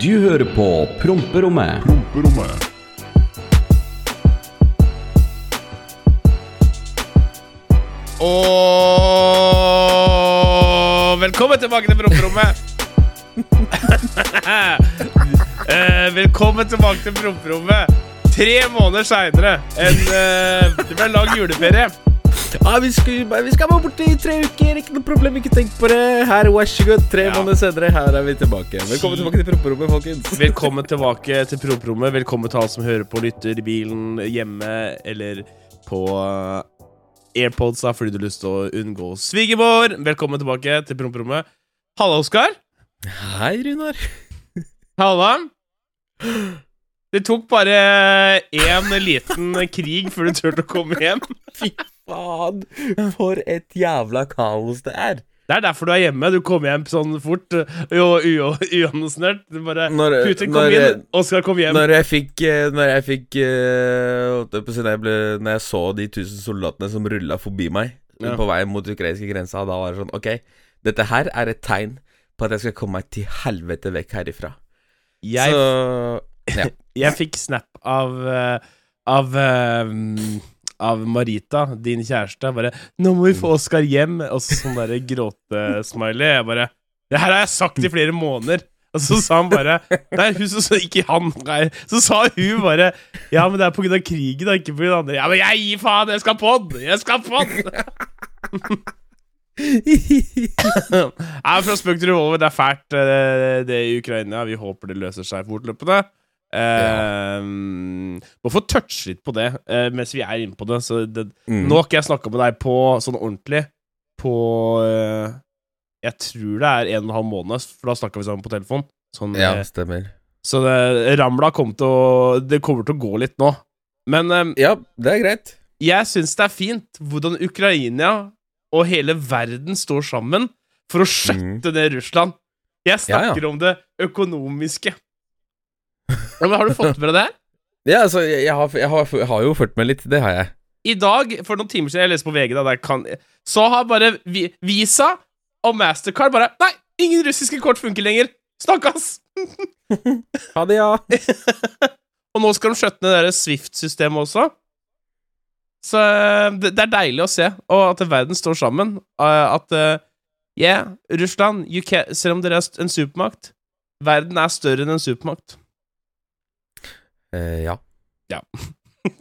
Du hører på Promperommet. Promperommet. Og velkommen tilbake til promperommet. Eh, velkommen tilbake til promperommet. Tre måneder seinere enn eh, Det ble lang juleferie. Ja, vi skal, vi skal være borte i tre uker, ikke noe problem, ikke tenk på det. Her, vær så god. Tre Ja. måneder senere, her er vi tilbake. Velkommen tilbake til promperommet, folkens. Velkommen tilbake til promperommet. Velkommen til alle som hører på, lytter i bilen, hjemme eller på eh, AirPods da, fordi du har lyst til å unngå svigermor. Velkommen tilbake til promperommet. Halla, Oskar. Hei, Runar. Halla. Det tok bare én liten krig før du turte å komme hjem. Faen, for et jævla kaos det er. Det er derfor du er hjemme. Du kom hjem sånn fort. Jo, uannonsert. Du bare Når- Putin kom når- inn, Oskar kom hjem. Når jeg fikk eh, Når jeg fikk eh, når, jeg ble, når jeg så de tusen soldatene som rulla forbi meg Ja. på vei mot ukrainske grensa, da var det sånn Ok, dette her er et tegn på at jeg skal komme meg til helvete vekk herifra. Jeg, Så ja. jeg fikk snap av eh, Av eh, Av Marita, din kjæreste. Bare 'Nå må vi få Oskar hjem.' Og så sånn derre gråtesmiley. Jeg bare 'Det her har jeg sagt i flere måneder'. Og så sa han bare Nei, hun så, så ikke han nei. Så sa hun bare Ja, men det er på grunn av krigen, da, ikke av andre. Ja, men jeg gir faen! Jeg skal pod! Jeg skal pod! Nei, fra spøk til revolver, det er fælt, eh, det i Ukraina. Vi håper det løser seg fortløpende. Eh, må få touche litt på det uh, mens vi er inne på det. Så det Mm. Nå har ikke jeg snakka med deg på sånn ordentlig på uh, Jeg tror det er en og en halv måned, for da snakka vi sammen på telefon. Sånn, Ja, eh, stemmer. så det, Ramla kom til å Det kommer til å gå litt nå. Men eh, Ja, det er greit. jeg syns det er fint hvordan Ukraina og hele verden står sammen for å skjøtte ned Russland. Jeg snakker Ja, ja. om det økonomiske. Ja, men har du fått med deg det? her? Ja, altså, jeg, har, jeg, har, jeg har jo fulgt med litt. Det har jeg. I dag, for noen timer siden, jeg leste på VG, da, kan, så har bare vi, Visa og Mastercard bare Nei, ingen russiske kort funker lenger! Snakkes! Ha det, ja. Og nå skal de skjøtte ned det Swift-systemet også. Så eh, det, det er deilig å se, og at verden står sammen. eh, At Yeah, Russland, UK selv om dere er en supermakt Verden er større enn en supermakt. Eh, ja. Ja.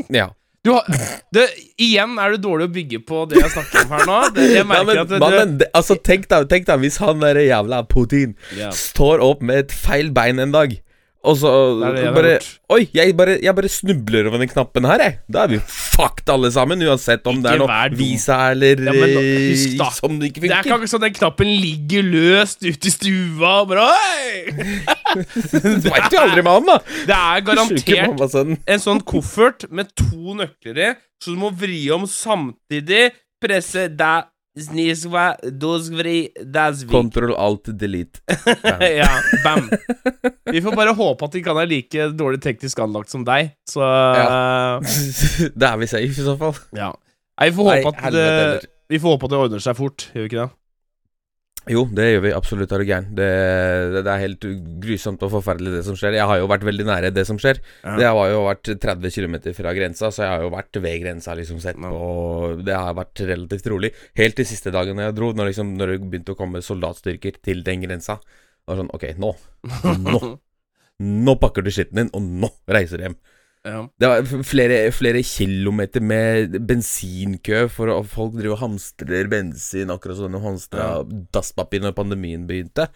ja. Du har, det, igjen er du dårlig å bygge på det jeg snakker om her nå. Det, jeg Ja, men, at det, mannen, det, altså, tenk deg, tenk deg hvis han der jævla Putin yeah. står opp med et feil bein en dag, og så Det det bare. Oi, jeg bare, jeg bare snubler over den knappen her, jeg. Da er vi fucked alle sammen, uansett om det er noe visa eller Ja, men eh, husk da, som det ikke Det er ikke akkurat sånn den knappen ligger løst ute i stua og bare Oi! Du veit jo aldri med han, da. Det er garantert en sånn koffert med to nøkler i, så du må vri om samtidig. Presse da Snisva dosvri dasvik. Control alt delete. ja, bam. Vi får bare håpe at de kan være like dårlig teknisk anlagt som deg, så Ja. da er vi safe, i så fall. ja. Nei, vi får Nei, at helvete det. Vi får håpe at det ordner seg fort, gjør vi ikke det? Jo, det gjør vi absolutt, er du gæren. Det, det, det er helt grusomt og forferdelig, det som skjer. Jeg har jo vært veldig nære det som skjer. Ja. Det har jo vært 30 km fra grensa, så jeg har jo vært ved grensa, liksom, sett Ja. Og det har vært relativt rolig. Helt til siste dagen jeg dro, når, liksom, når det begynte å komme soldatstyrker til den grensa. Det var sånn Ok, nå. Nå. Nå pakker du skitten din, og nå reiser du hjem. Ja. Det var flere, flere kilometer med bensinkø for at folk driver og hamstrer bensin, akkurat som de hamstra dasspapir når pandemien begynte.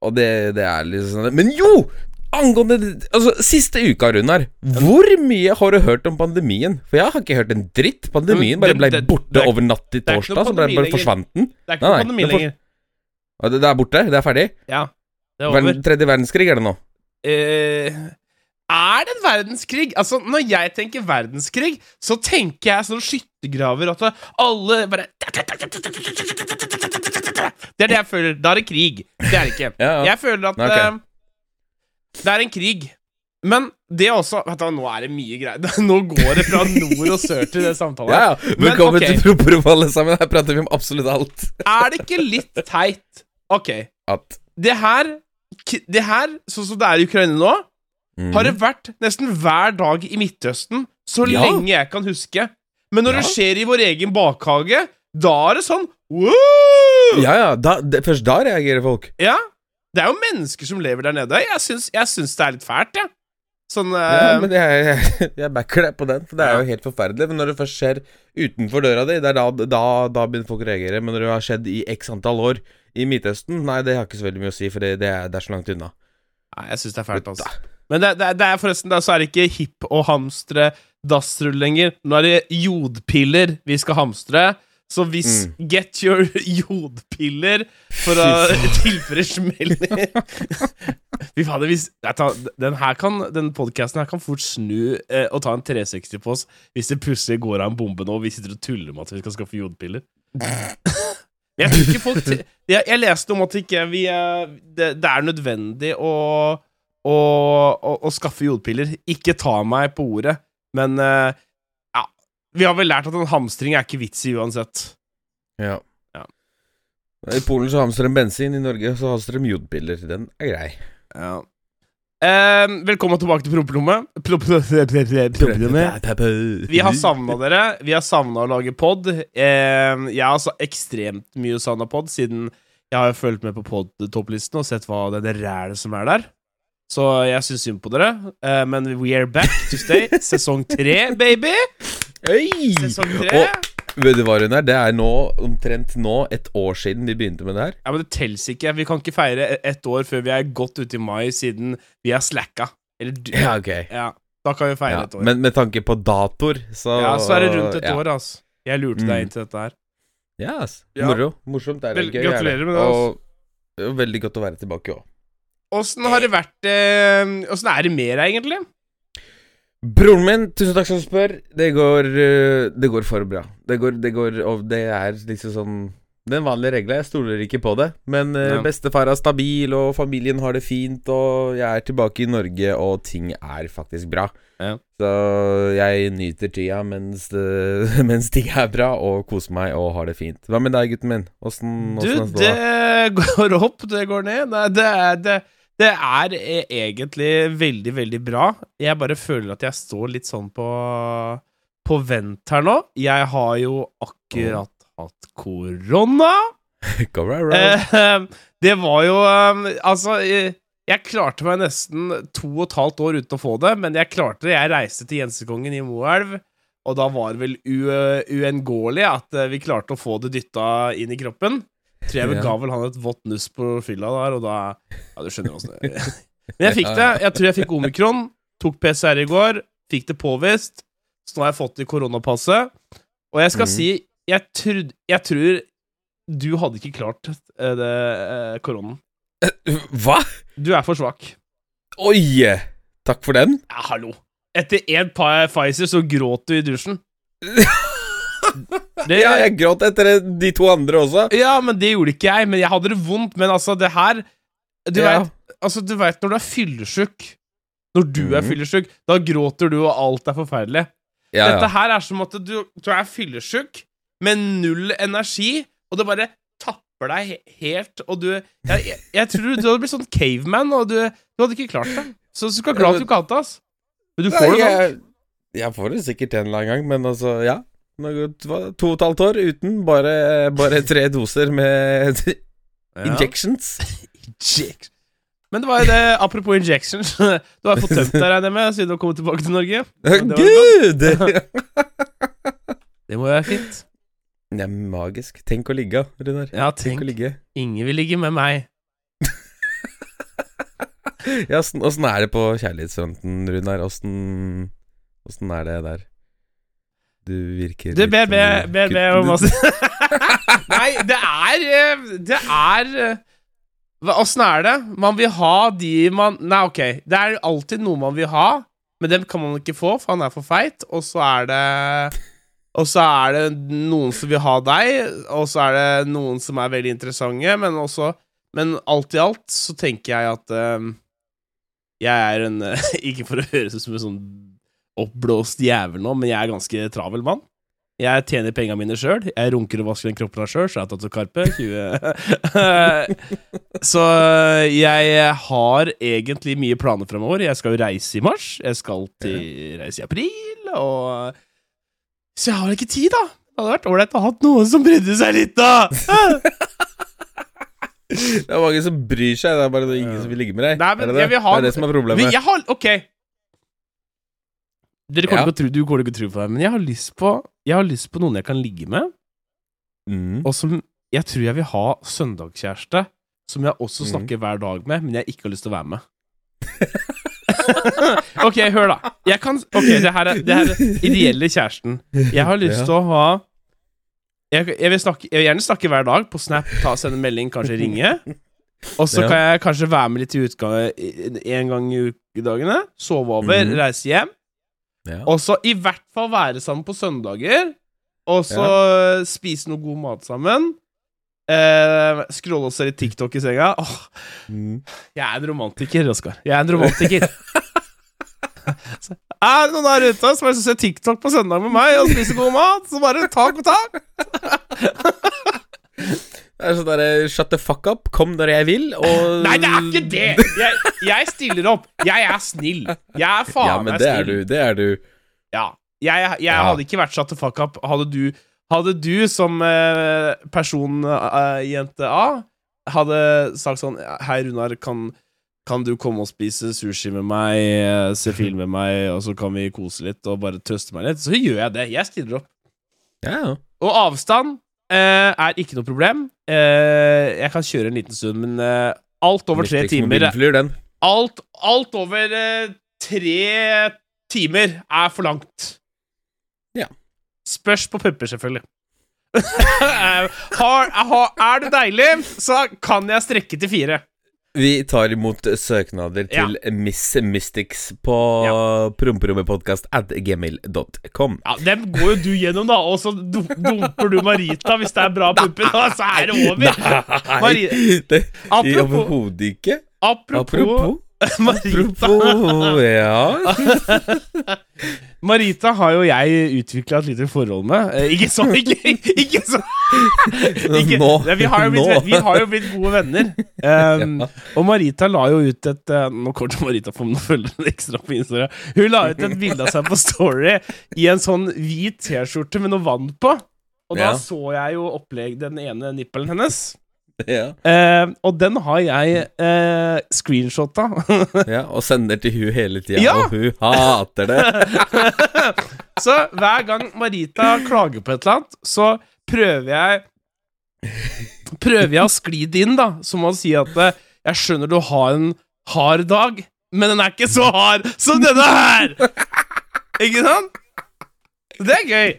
Og det, det er liksom sånn Men jo! Angående Altså, siste uka, Runar. Hvor mye har du hørt om pandemien? For jeg har ikke hørt en dritt. Pandemien bare ble borte er- over natt til noe torsdag, så bare, bare forsvant den. Det er ikke noe pandemi lenger. Det, er borte? Det er ferdig? Ja, det er over. tredje verdenskrig er det nå. Eh, er det en verdenskrig? Altså, Når jeg tenker verdenskrig, så tenker jeg sånne skyttergraver at alle bare Det er det jeg føler. Da er det krig. Det er det ikke. Ja, ja. Jeg føler at okay. uh, det er en krig. Men det også Vet du, Nå er det mye greier. Nå går det fra nord og sør til det samtalen. Ja, ja. Men, Velkommen okay. til Proprof, alle sammen. Her prater vi om absolutt alt. Er det ikke litt teit Ok, At det her Det her, sånn som det er i Ukraina nå, Mhm. har det vært nesten hver dag i Midtøsten så Ja. lenge jeg kan huske. Men når Ja. det skjer i vår egen bakhage, da er det sånn Woo! Ja, ja. Da, det, først da reagerer folk. Ja. Det er jo mennesker som lever der nede. Jeg syns, jeg syns det er litt fælt, jeg. Sånn Ja, eh, men jeg, jeg, jeg backer deg på den, for det er Ja. jo helt forferdelig. Men når det først skjer utenfor døra di, det er da, da, da begynner folk å reagere. Men når det har skjedd i x antall år i Midtøsten, nei, det har ikke så veldig mye å si, for det, det, er, det er så langt unna. Nei, jeg syns det er fælt, altså. Men det, det, det er forresten da, så er det ikke hipp og hamstre dassrull lenger. Nå er det jodpiller vi skal hamstre. Så hvis Mm. Get your jodpiller for å tilføre smell Fy fader, hvis tar, Den her kan Den podcasten her kan fort snu eh, og ta en 360 på oss hvis det plutselig går av en bombe nå, og vi sitter og tuller med at vi skal skaffe jodpiller. Jeg folk jeg, jeg leste om at ikke vi eh, det, det er nødvendig å, å, og, og skaffe jodpiller. Ikke ta meg på ordet, men uh, ja. Vi har vel lært at en hamstring er ikke vits i uansett. Ja. Ja. I Polen så hamstrer de bensin, i Norge så hamstrer de jodpiller. Den er grei. Ja. Eh, velkommen tilbake til promperommet. Pro- pro- Vi har savna dere. Vi har savna å lage pod. Eh, jeg har så ekstremt mye savna pod, siden jeg har jo fulgt med på pod-topplisten og sett hva det det rælet som er der. Så jeg syns synd på dere. uh, men we are back to stay. Sesong tre, baby! Hey! Sesong tre. Og vet du hva, Runar? Det er nå omtrent nå et år siden vi begynte med det her. Ja, men det telles ikke. Vi kan ikke feire e- ett år før vi er godt ute i mai, siden vi er slacka. Eller du Ja, ok. Ja, da kan vi feire Ja, et år. men med tanke på datoer, så ja, så er det rundt et ja. år, altså. Jeg lurte Mm. deg inn til dette her. Ja, ass. Ja. Moro. Morsomt. Det er Vel, gøy. er gratulerer med det, Altså. Og jo veldig godt å være tilbake òg. Åssen har det vært eh, Åssen er det med deg, egentlig? Broren min, tusen takk som spør. Det går øh, Det går for bra. Det går, det går Og det er liksom sånn Den vanlige regla. Jeg stoler ikke på det. Men øh, Ja. bestefar er stabil, og familien har det fint, og jeg er tilbake i Norge, og ting er faktisk bra. Ja. Så jeg nyter tida mens, mens ting er bra, og koser meg og har det fint. Hva med deg, gutten min? Åssen Du, det går opp, det går ned. Nei, det er, det, det er e- egentlig veldig, veldig bra. Jeg bare føler at jeg står litt sånn på På vent her nå. Jeg har jo akkurat hatt korona. Eh, det var jo eh, Altså, eh, jeg klarte meg nesten to og et halvt år uten å få det, men jeg klarte det. Jeg reiste til Jensekongen i Moelv, og da var det vel uunngåelig at eh, vi klarte å få det dytta inn i kroppen. Tror jeg vel ga vel han et vått nuss på fylla der, og da Ja, du skjønner åssen det er. Men jeg fikk det. Jeg tror jeg fikk omikron. Tok PCR i går. Fikk det påvist. Så nå har jeg fått det i koronapasset. Og jeg skal mm. si jeg, trud, jeg tror du hadde ikke klart eh, det koronen. Hva? Du er for svak. Oi! Takk for den. Ja, hallo. Etter én Pfizer så gråt du i dusjen. Det, Ja, jeg gråt etter de to andre også. ja, men det gjorde ikke jeg. Men jeg hadde det vondt. Men altså, det her Du Ja. vet Altså, du vet når du er fyllesjuk Når du er fyllesjuk, da gråter du, og alt er forferdelig. Ja, Dette ja. her er som at du, du er fyllesjuk med null energi, og det bare tapper deg helt, og du Jeg, jeg, jeg tror du hadde blitt sånn caveman, og du, du hadde ikke klart det. Så du skal være glad at du ikke hadde det, ass. Men du får det nok. jeg, jeg får det sikkert en eller annen gang, men altså, ja. To og et halvt år uten bare, bare tre doser med injections. Injections Men det var jo det, apropos injections Du har fått tømt deg, regner jeg med, siden du har kommet tilbake til Norge. Gud! Det må jo være fint. Det er magisk. Tenk å ligge, Runar. Ja, Tenk tenk. å ligge. Ingen vil ligge med meg. Ja, åssen er det på kjærlighetsfronten, Runar? Åssen er det der? Du virker Du, litt be, be, som- be, be om hva Nei, det er eh, Det er eh, Åssen er det? Man vil ha de man Nei, ok. Det er alltid noe man vil ha, men dem kan man ikke få, for han er for feit. Og så er det Og så er det noen som vil ha deg, og så er det noen som er veldig interessante, men også Men alt i alt så tenker jeg at um, jeg er en Ikke for å høres ut som en sånn oppblåst jævel nå, men jeg er ganske travel mann. Jeg tjener penga mine sjøl. Jeg runker og vasker den kroppen av sjøl. har tatt til Karpe. 20 Så jeg har egentlig mye planer fremover. Jeg skal jo reise i mars. Jeg skal til reise i april, og Så jeg har ikke tid, da. Det hadde vært ålreit å ha noen som brydde seg litt, da. Det er mange som bryr seg, det er bare ingen som vil ligge med deg. Nei, men det, er det? jeg vil ha- det er det som er problemet. Jeg har Ok. Dere kommer Ja. til å tro, du kommer til å tro på det, men jeg har lyst på Jeg har lyst på noen jeg kan ligge med, Mm. og som jeg tror jeg vil ha søndagskjæreste, som jeg også snakker snakker hver dag med, men jeg ikke har lyst til å være med. ok, hør, da. Jeg kan Ok, det her er, det her er ideelle kjæresten. Jeg har lyst Ja. til å ha jeg, jeg, vil snakke, jeg vil gjerne snakke hver dag på Snap, ta sende melding, kanskje ringe. Og så Ja. kan jeg kanskje være med litt i utgangen en gang i ukedagene. Sove over, mm. reise hjem. Ja. Og så i hvert fall være sammen på søndager. Og så spise noe god mat sammen. Eh, Scrolle oss litt TikTok i senga. Åh, Mm. jeg er en romantiker, Oskar. Jeg er en romantiker. så, er det noen der ute som har lyst til å se TikTok på søndag med meg og spise god mat, så bare ta kontakt. Det er sånn derre Shut the fuck up, kom når jeg vil, og Nei, det er ikke det! Jeg, jeg stiller opp. Jeg er snill. Jeg er faen Ja, men meg det er snill. du. Det er du. Ja. Jeg, jeg Ja. hadde ikke vært shut the fuck up. Hadde du, hadde du som eh, person eh, jente A hadde sagt sånn Hei, Runar, kan, kan du komme og spise sushi med meg, eh, se film med meg, og så kan vi kose litt og bare trøste meg litt? Så gjør jeg det. Jeg stiller opp. Ja, ja. Og avstand eh, er ikke noe problem. Eh, jeg kan kjøre en liten stund, men eh, alt over tre timer. Alt, alt over eh, tre timer er for langt. Ja. Spørs på pupper, selvfølgelig. har, har, er det deilig, så kan jeg strekke til fire. Vi tar imot søknader Ja. til Miss Mystics på Ja. promperommepodkast at gmail.com. Ja, Dem går jo du gjennom, da, og så dumper du Marita hvis det er bra pupper. Da, så er det over. Marie- det, Apropos, Overhodet ikke. apropos, Apropos. Marita. Apropos Ja. Marita har jo jeg utvikla et lite forhold med. Eh, ikke så Ikke, Ikke så ikke, Nå. Nei, vi, har jo blitt, Nå. vi har jo blitt gode venner. Um, Ja. Og Marita la jo ut et eh, Nå kommer til Marita få noen følgere ekstra på Instagram. Hun la ut et bilde av seg på Story i en sånn hvit T-skjorte med noe vann på. Og da Ja. så jeg jo opplegg den ene nippelen hennes. Ja. Eh, og den har jeg eh, screenshotta. ja. Og sender til hun hele tida, Ja. og hun hater det. Så hver gang Marita klager på et eller annet, så prøver jeg Prøver jeg å skli det inn, da, som å si at eh, jeg skjønner du har en hard dag, men den er ikke så hard som denne her! Ikke sant? Det er gøy.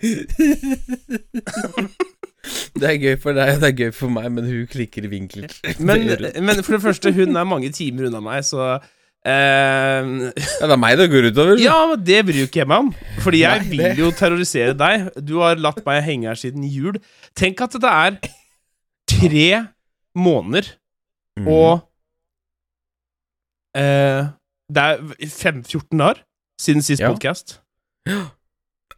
Det er gøy for deg, det er gøy for meg, men hun klikker i vinkel. Men, men for det første, hun er mange timer unna meg, så uh, ja, det er meg det går utover. Ja, men det bryr ikke jeg meg om. Fordi jeg Nei, vil jo terrorisere deg. Du har latt meg henge her siden jul. Tenk at det er tre måneder mm. og uh, Det er fem, 14 dager siden sist Ja. podkast.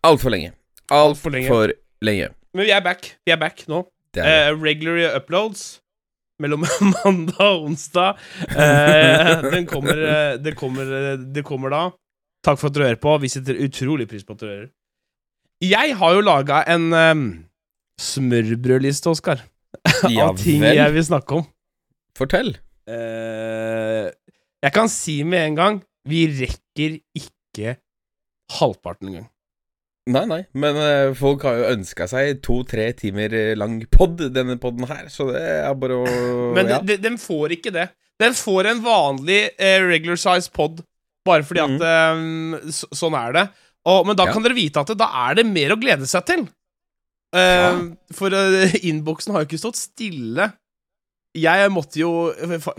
Altfor lenge. Alt for lenge. For lenge. Men vi er back. Vi er back nå. Er det. Eh, regular uploads mellom mandag og onsdag. Uh, den kommer, eh, det, kommer, det kommer da. Takk for at dere hører på. Vi setter utrolig pris på at dere hører. Jeg har jo laga en um, smørbrødliste, Oskar, Ja av ting vel. jeg vil snakke om. Fortell. Uh, jeg kan si med en gang vi rekker ikke halvparten engang. Nei, nei, men eh, folk har jo ønska seg to-tre timer eh, lang pod, denne poden her, så det er bare å Men ja. de, de, får ikke det. Den får en vanlig eh, regular size pod, bare fordi at eh, så, Sånn er det. Og, men da Mm. Ja. kan dere vite at det, da er det mer å glede seg til. Uh, Ja. For uh, innboksen har jo ikke stått stille. Jeg måtte jo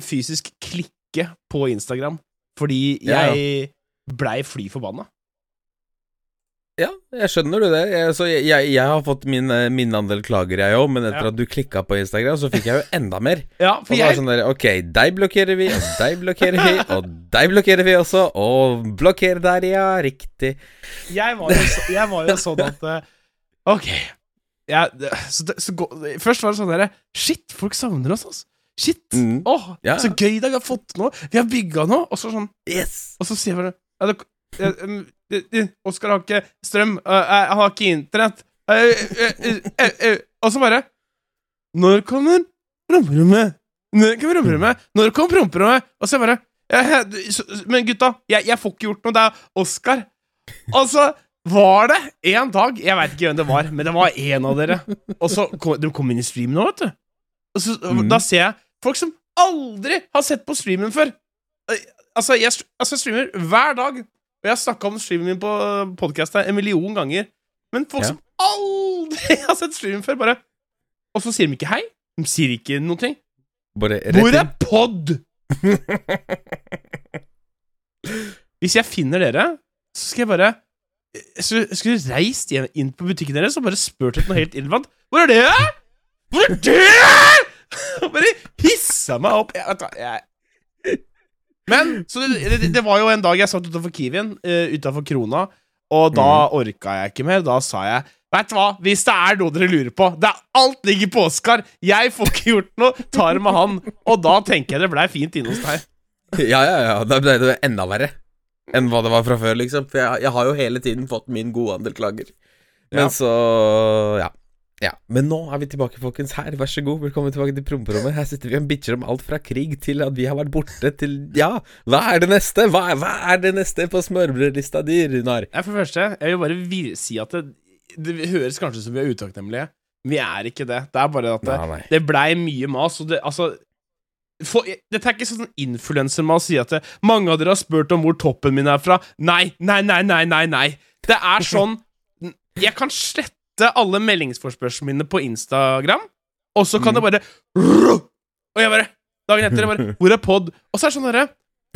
fysisk klikke på Instagram fordi jeg blei fly forbanna. Ja, jeg skjønner du det. Jeg, så jeg, jeg, jeg har fått min, eh, min andel klager, jeg òg, men etter Ja. at du klikka på Instagram, så fikk jeg jo enda mer. Ja, for og jeg, sånn der, Ok, deg blokkerer vi, og deg blokkerer vi, og deg blokkerer vi også, og blokker der, ja, riktig. jeg, var jo, så- jeg var jo sånn at eh, Ok. Ja, det- så, så først var det sånn derre Shit, folk savner oss, altså. Shit. Mm. Åh, Ja. så gøy det er, vi har fått noe. Vi har bygga noe. Og så sånn Yes! Og så sier jeg bare ja, det, eh, Oskar har ikke strøm. jeg har ikke internett. Eh, eh, eh, eh, eh. Og så bare Når kommer promperommet? Når kommer promperommet? Når kommer promperommet? Og så bare Men gutta, jeg, jeg får ikke gjort noe. Det er Oskar. Og så var det en dag Jeg veit ikke hvem det var, men det var en av dere. Og så kom, De kom inn i streamen nå, vet du. Og så, mm. Da ser jeg folk som aldri har sett på streamen før. Altså, jeg, altså, jeg streamer hver dag. Og jeg har snakka om streamen min på podkast en million ganger. Men folk Ja. som aldri har sett streamen før, bare Og så sier de ikke hei. De sier ikke noe. ting. Hvor er pod? Hvis jeg finner dere, så skal jeg bare Jeg skulle, reist inn på butikken deres og bare spurt etter noe helt irrelevant. Hvor er det? Hvor er det? Bare hissa meg opp. Jeg, vet du jeg Men så det, det, det var jo en dag jeg satt utenfor Kiwien, uh, utenfor Krona, og da orka jeg ikke mer. Da sa jeg Vet du hva, hvis det er noe dere lurer på Det er Alt ligger på Oskar! Jeg får ikke gjort noe! Tar med han. Og da tenker jeg det blei fint inne hos deg. Ja, ja, ja. Da ble det enda verre enn hva det var fra før, liksom. For jeg, jeg har jo hele tiden fått min gode andel klager. Men Ja. så ja. Ja. Men nå er vi tilbake, folkens. Her, vær så god. Velkommen tilbake til promperommet. Her sitter vi og bitcher om alt fra krig til at vi har vært borte, til Ja, hva er det neste? Hva er, hva er det neste på smørbrødlista di, Runar? Nei, For det første, jeg vil bare si at det, det høres kanskje ut som vi er utakknemlige. Vi er ikke det. Det er bare at det, Nei, nei. det blei mye mas. Og det, altså for, Dette er ikke sånn influensermas sier at det, mange av dere har spurt om hvor toppen min er fra. Nei, nei, nei, nei, nei. nei Det er sånn Jeg kan slette alle meldingsforspørslene mine på Instagram, og så kan det bare Og jeg bare Dagen etter jeg bare Hvor er pod? Og så er det sånn derre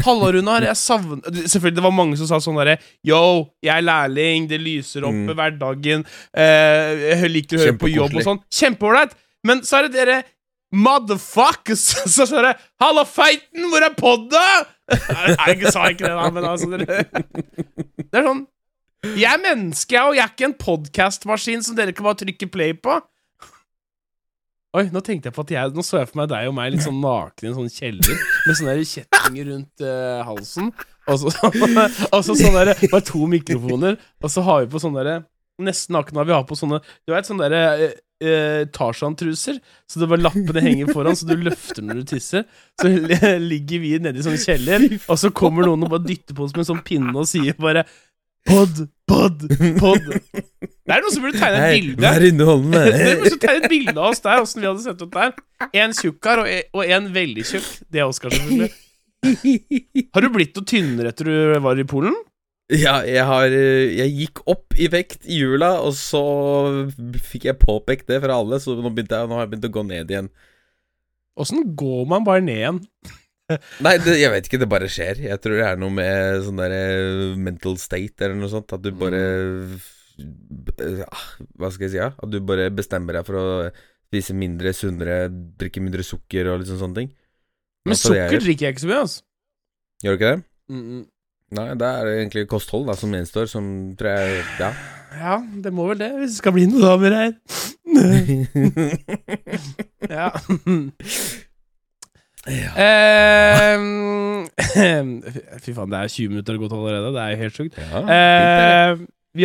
Halla, Runar, jeg savner Selvfølgelig, det var mange som sa sånn derre Yo, jeg er lærling, det lyser opp Mm. hverdagen, eh, jeg liker å høre på jobb og sånn. Kjempeålreit. Men så er det dere motherfuckers Så sa dere Halla, feiten, hvor er podda? Jeg sa ikke det, da, men altså dere Det er sånn Jeg er menneske, og jeg er ikke en podkastmaskin som dere kan bare trykke play på. Oi, nå tenkte jeg på at jeg Nå så jeg for meg deg og meg litt sånn naken i en sånn kjeller med sånne kjettinger rundt uh, halsen. Og så, og så sånn der, bare to mikrofoner, og så har vi på sånne der, Nesten nakne har vi har på sånne Du vet sånne der, eh, eh, Tarzan-truser, så det bare lappene henger foran, så du løfter når du tisser. Så ligger vi nede i sånn kjeller, og så kommer noen og bare dytter på oss med en sånn pinne og sier bare Pod, pod, pod. Det er noen som burde tegne et bilde. vær underholdende. noen burde tegne et bilde av oss der, åssen vi hadde sett ut der. En tjukkar og, en- og en veldig tjukk. Det er Oskar, selvfølgelig. Har du blitt noe tynnere etter du var i Polen? Ja, jeg har eh, Jeg gikk opp i vekt i jula, og så fikk jeg påpekt det fra alle, så nå, jeg, nå har jeg begynt å gå ned igjen. Åssen går man bare ned igjen? Nei, det, jeg vet ikke, det bare skjer. Jeg tror det er noe med sånn derre mental state eller noe sånt. At du bare ah, Hva skal jeg si? Ja? At du bare bestemmer deg for å spise mindre, sunnere, drikke mindre sukker og liksom sånne ting. Men sukker drikker jeg ikke så mye, altså. Gjør du ikke det? Mm, Nei, det er egentlig kosthold da som gjenstår, som tror jeg Ja. Ja, det må vel det, hvis det skal bli noen damer her. ja. Eh, fy faen, det er 20 minutter gått allerede. Det er helt sjukt. ja Eh, vi,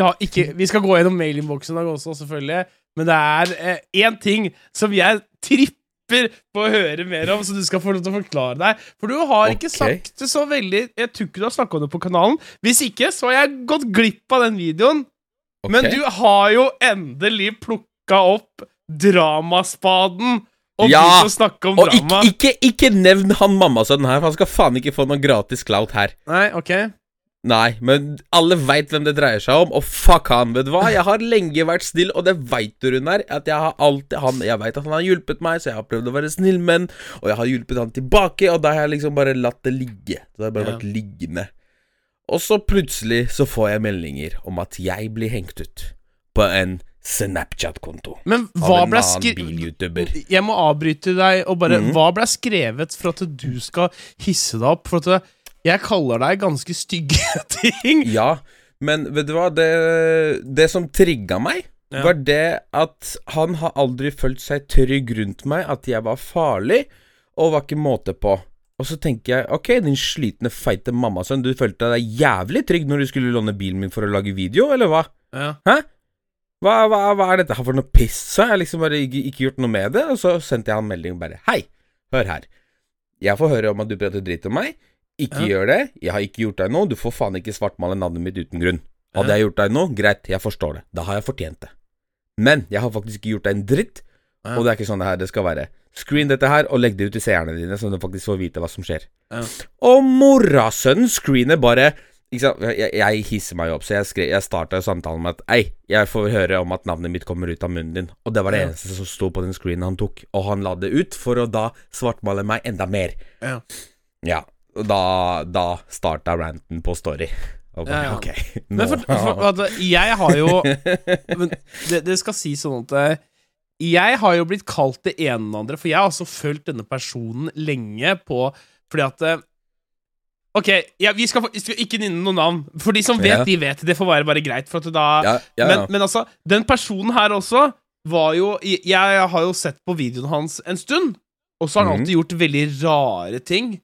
vi skal gå gjennom mailinnboksen i dag også, selvfølgelig. Men det er én ting som jeg tripper på å høre mer om, så du skal få lov til å forklare deg. For du har ikke sagt det så veldig Jeg tror ikke du har snakka om det på kanalen. Hvis ikke, så har jeg gått glipp av den videoen. Okay. Men du har jo endelig plukka opp dramaspaden og Ja, å snakke om Og ikke, drama. ikke, ikke nevn han mammasønnen her, for han skal faen ikke få noe gratis clout her. Nei, ok Nei, men alle veit hvem det dreier seg om, og fuck han, vet du hva? Jeg har lenge vært snill, og det veit du, Runar, at jeg har alltid han Jeg veit at han har hjulpet meg, så jeg har prøvd å være snill med han, og jeg har hjulpet han tilbake, og da har jeg liksom bare latt det ligge. Så det har bare Ja. vært liggende. Og så plutselig så får jeg meldinger om at jeg blir hengt ut på en Snapchat-konto Men hva ble skrevet. Jeg må avbryte deg og bare Mhm. Hva ble skrevet for at du skal hisse deg opp? For at jeg kaller deg ganske stygge ting. Ja, men vet du hva? Det, det som trigga meg, Ja. var det at han har aldri følt seg trygg rundt meg, at jeg var farlig, og var ikke måte på. Og så tenker jeg, ok, din slitne, feite mammasønn, du følte deg jævlig trygg når du skulle låne bilen min for å lage video, eller hva? Ja. Hva, hva, hva er dette her for noe piss? Så har jeg liksom bare ikke, ikke gjort noe med det, og så sendte jeg han melding bare Hei, hør her. Jeg får høre om at du prater dritt om meg. Ikke Ja. gjør det. Jeg har ikke gjort deg noe. Du får faen ikke svartmale navnet mitt uten grunn. Hadde Ja. jeg gjort deg noe, greit, jeg forstår det. Da har jeg fortjent det. Men jeg har faktisk ikke gjort deg en dritt, Ja. og det er ikke sånn det her det skal være. Screen dette her, og legg det ut til seerne dine, så du faktisk får vite hva som skjer. Ja. Og morasønnen screener bare? Jeg, jeg hisser meg opp, så jeg, skrev, jeg starta samtalen med at Ei, jeg får høre om at navnet mitt kommer ut av munnen din. Og det var det Ja. eneste som sto på den screenen han tok. Og han la det ut for å da svartmale meg enda mer. Ja. Ja. Og da, da starta ranten på Story. Bare, Ja, ok Men for, for for, jeg har jo men det, det skal si sånn at eh, Jeg har jo blitt kalt det ene og andre, for jeg har også fulgt denne personen lenge på Fordi at eh, Ok, ja, vi skal, vi skal ikke nynne noen navn. For de som vet, Ja. de vet. Det får være bare greit. Da ja, ja, men, men altså, den personen her også var jo Jeg, jeg har jo sett på videoen hans en stund, og så har han mm. alltid gjort veldig rare ting.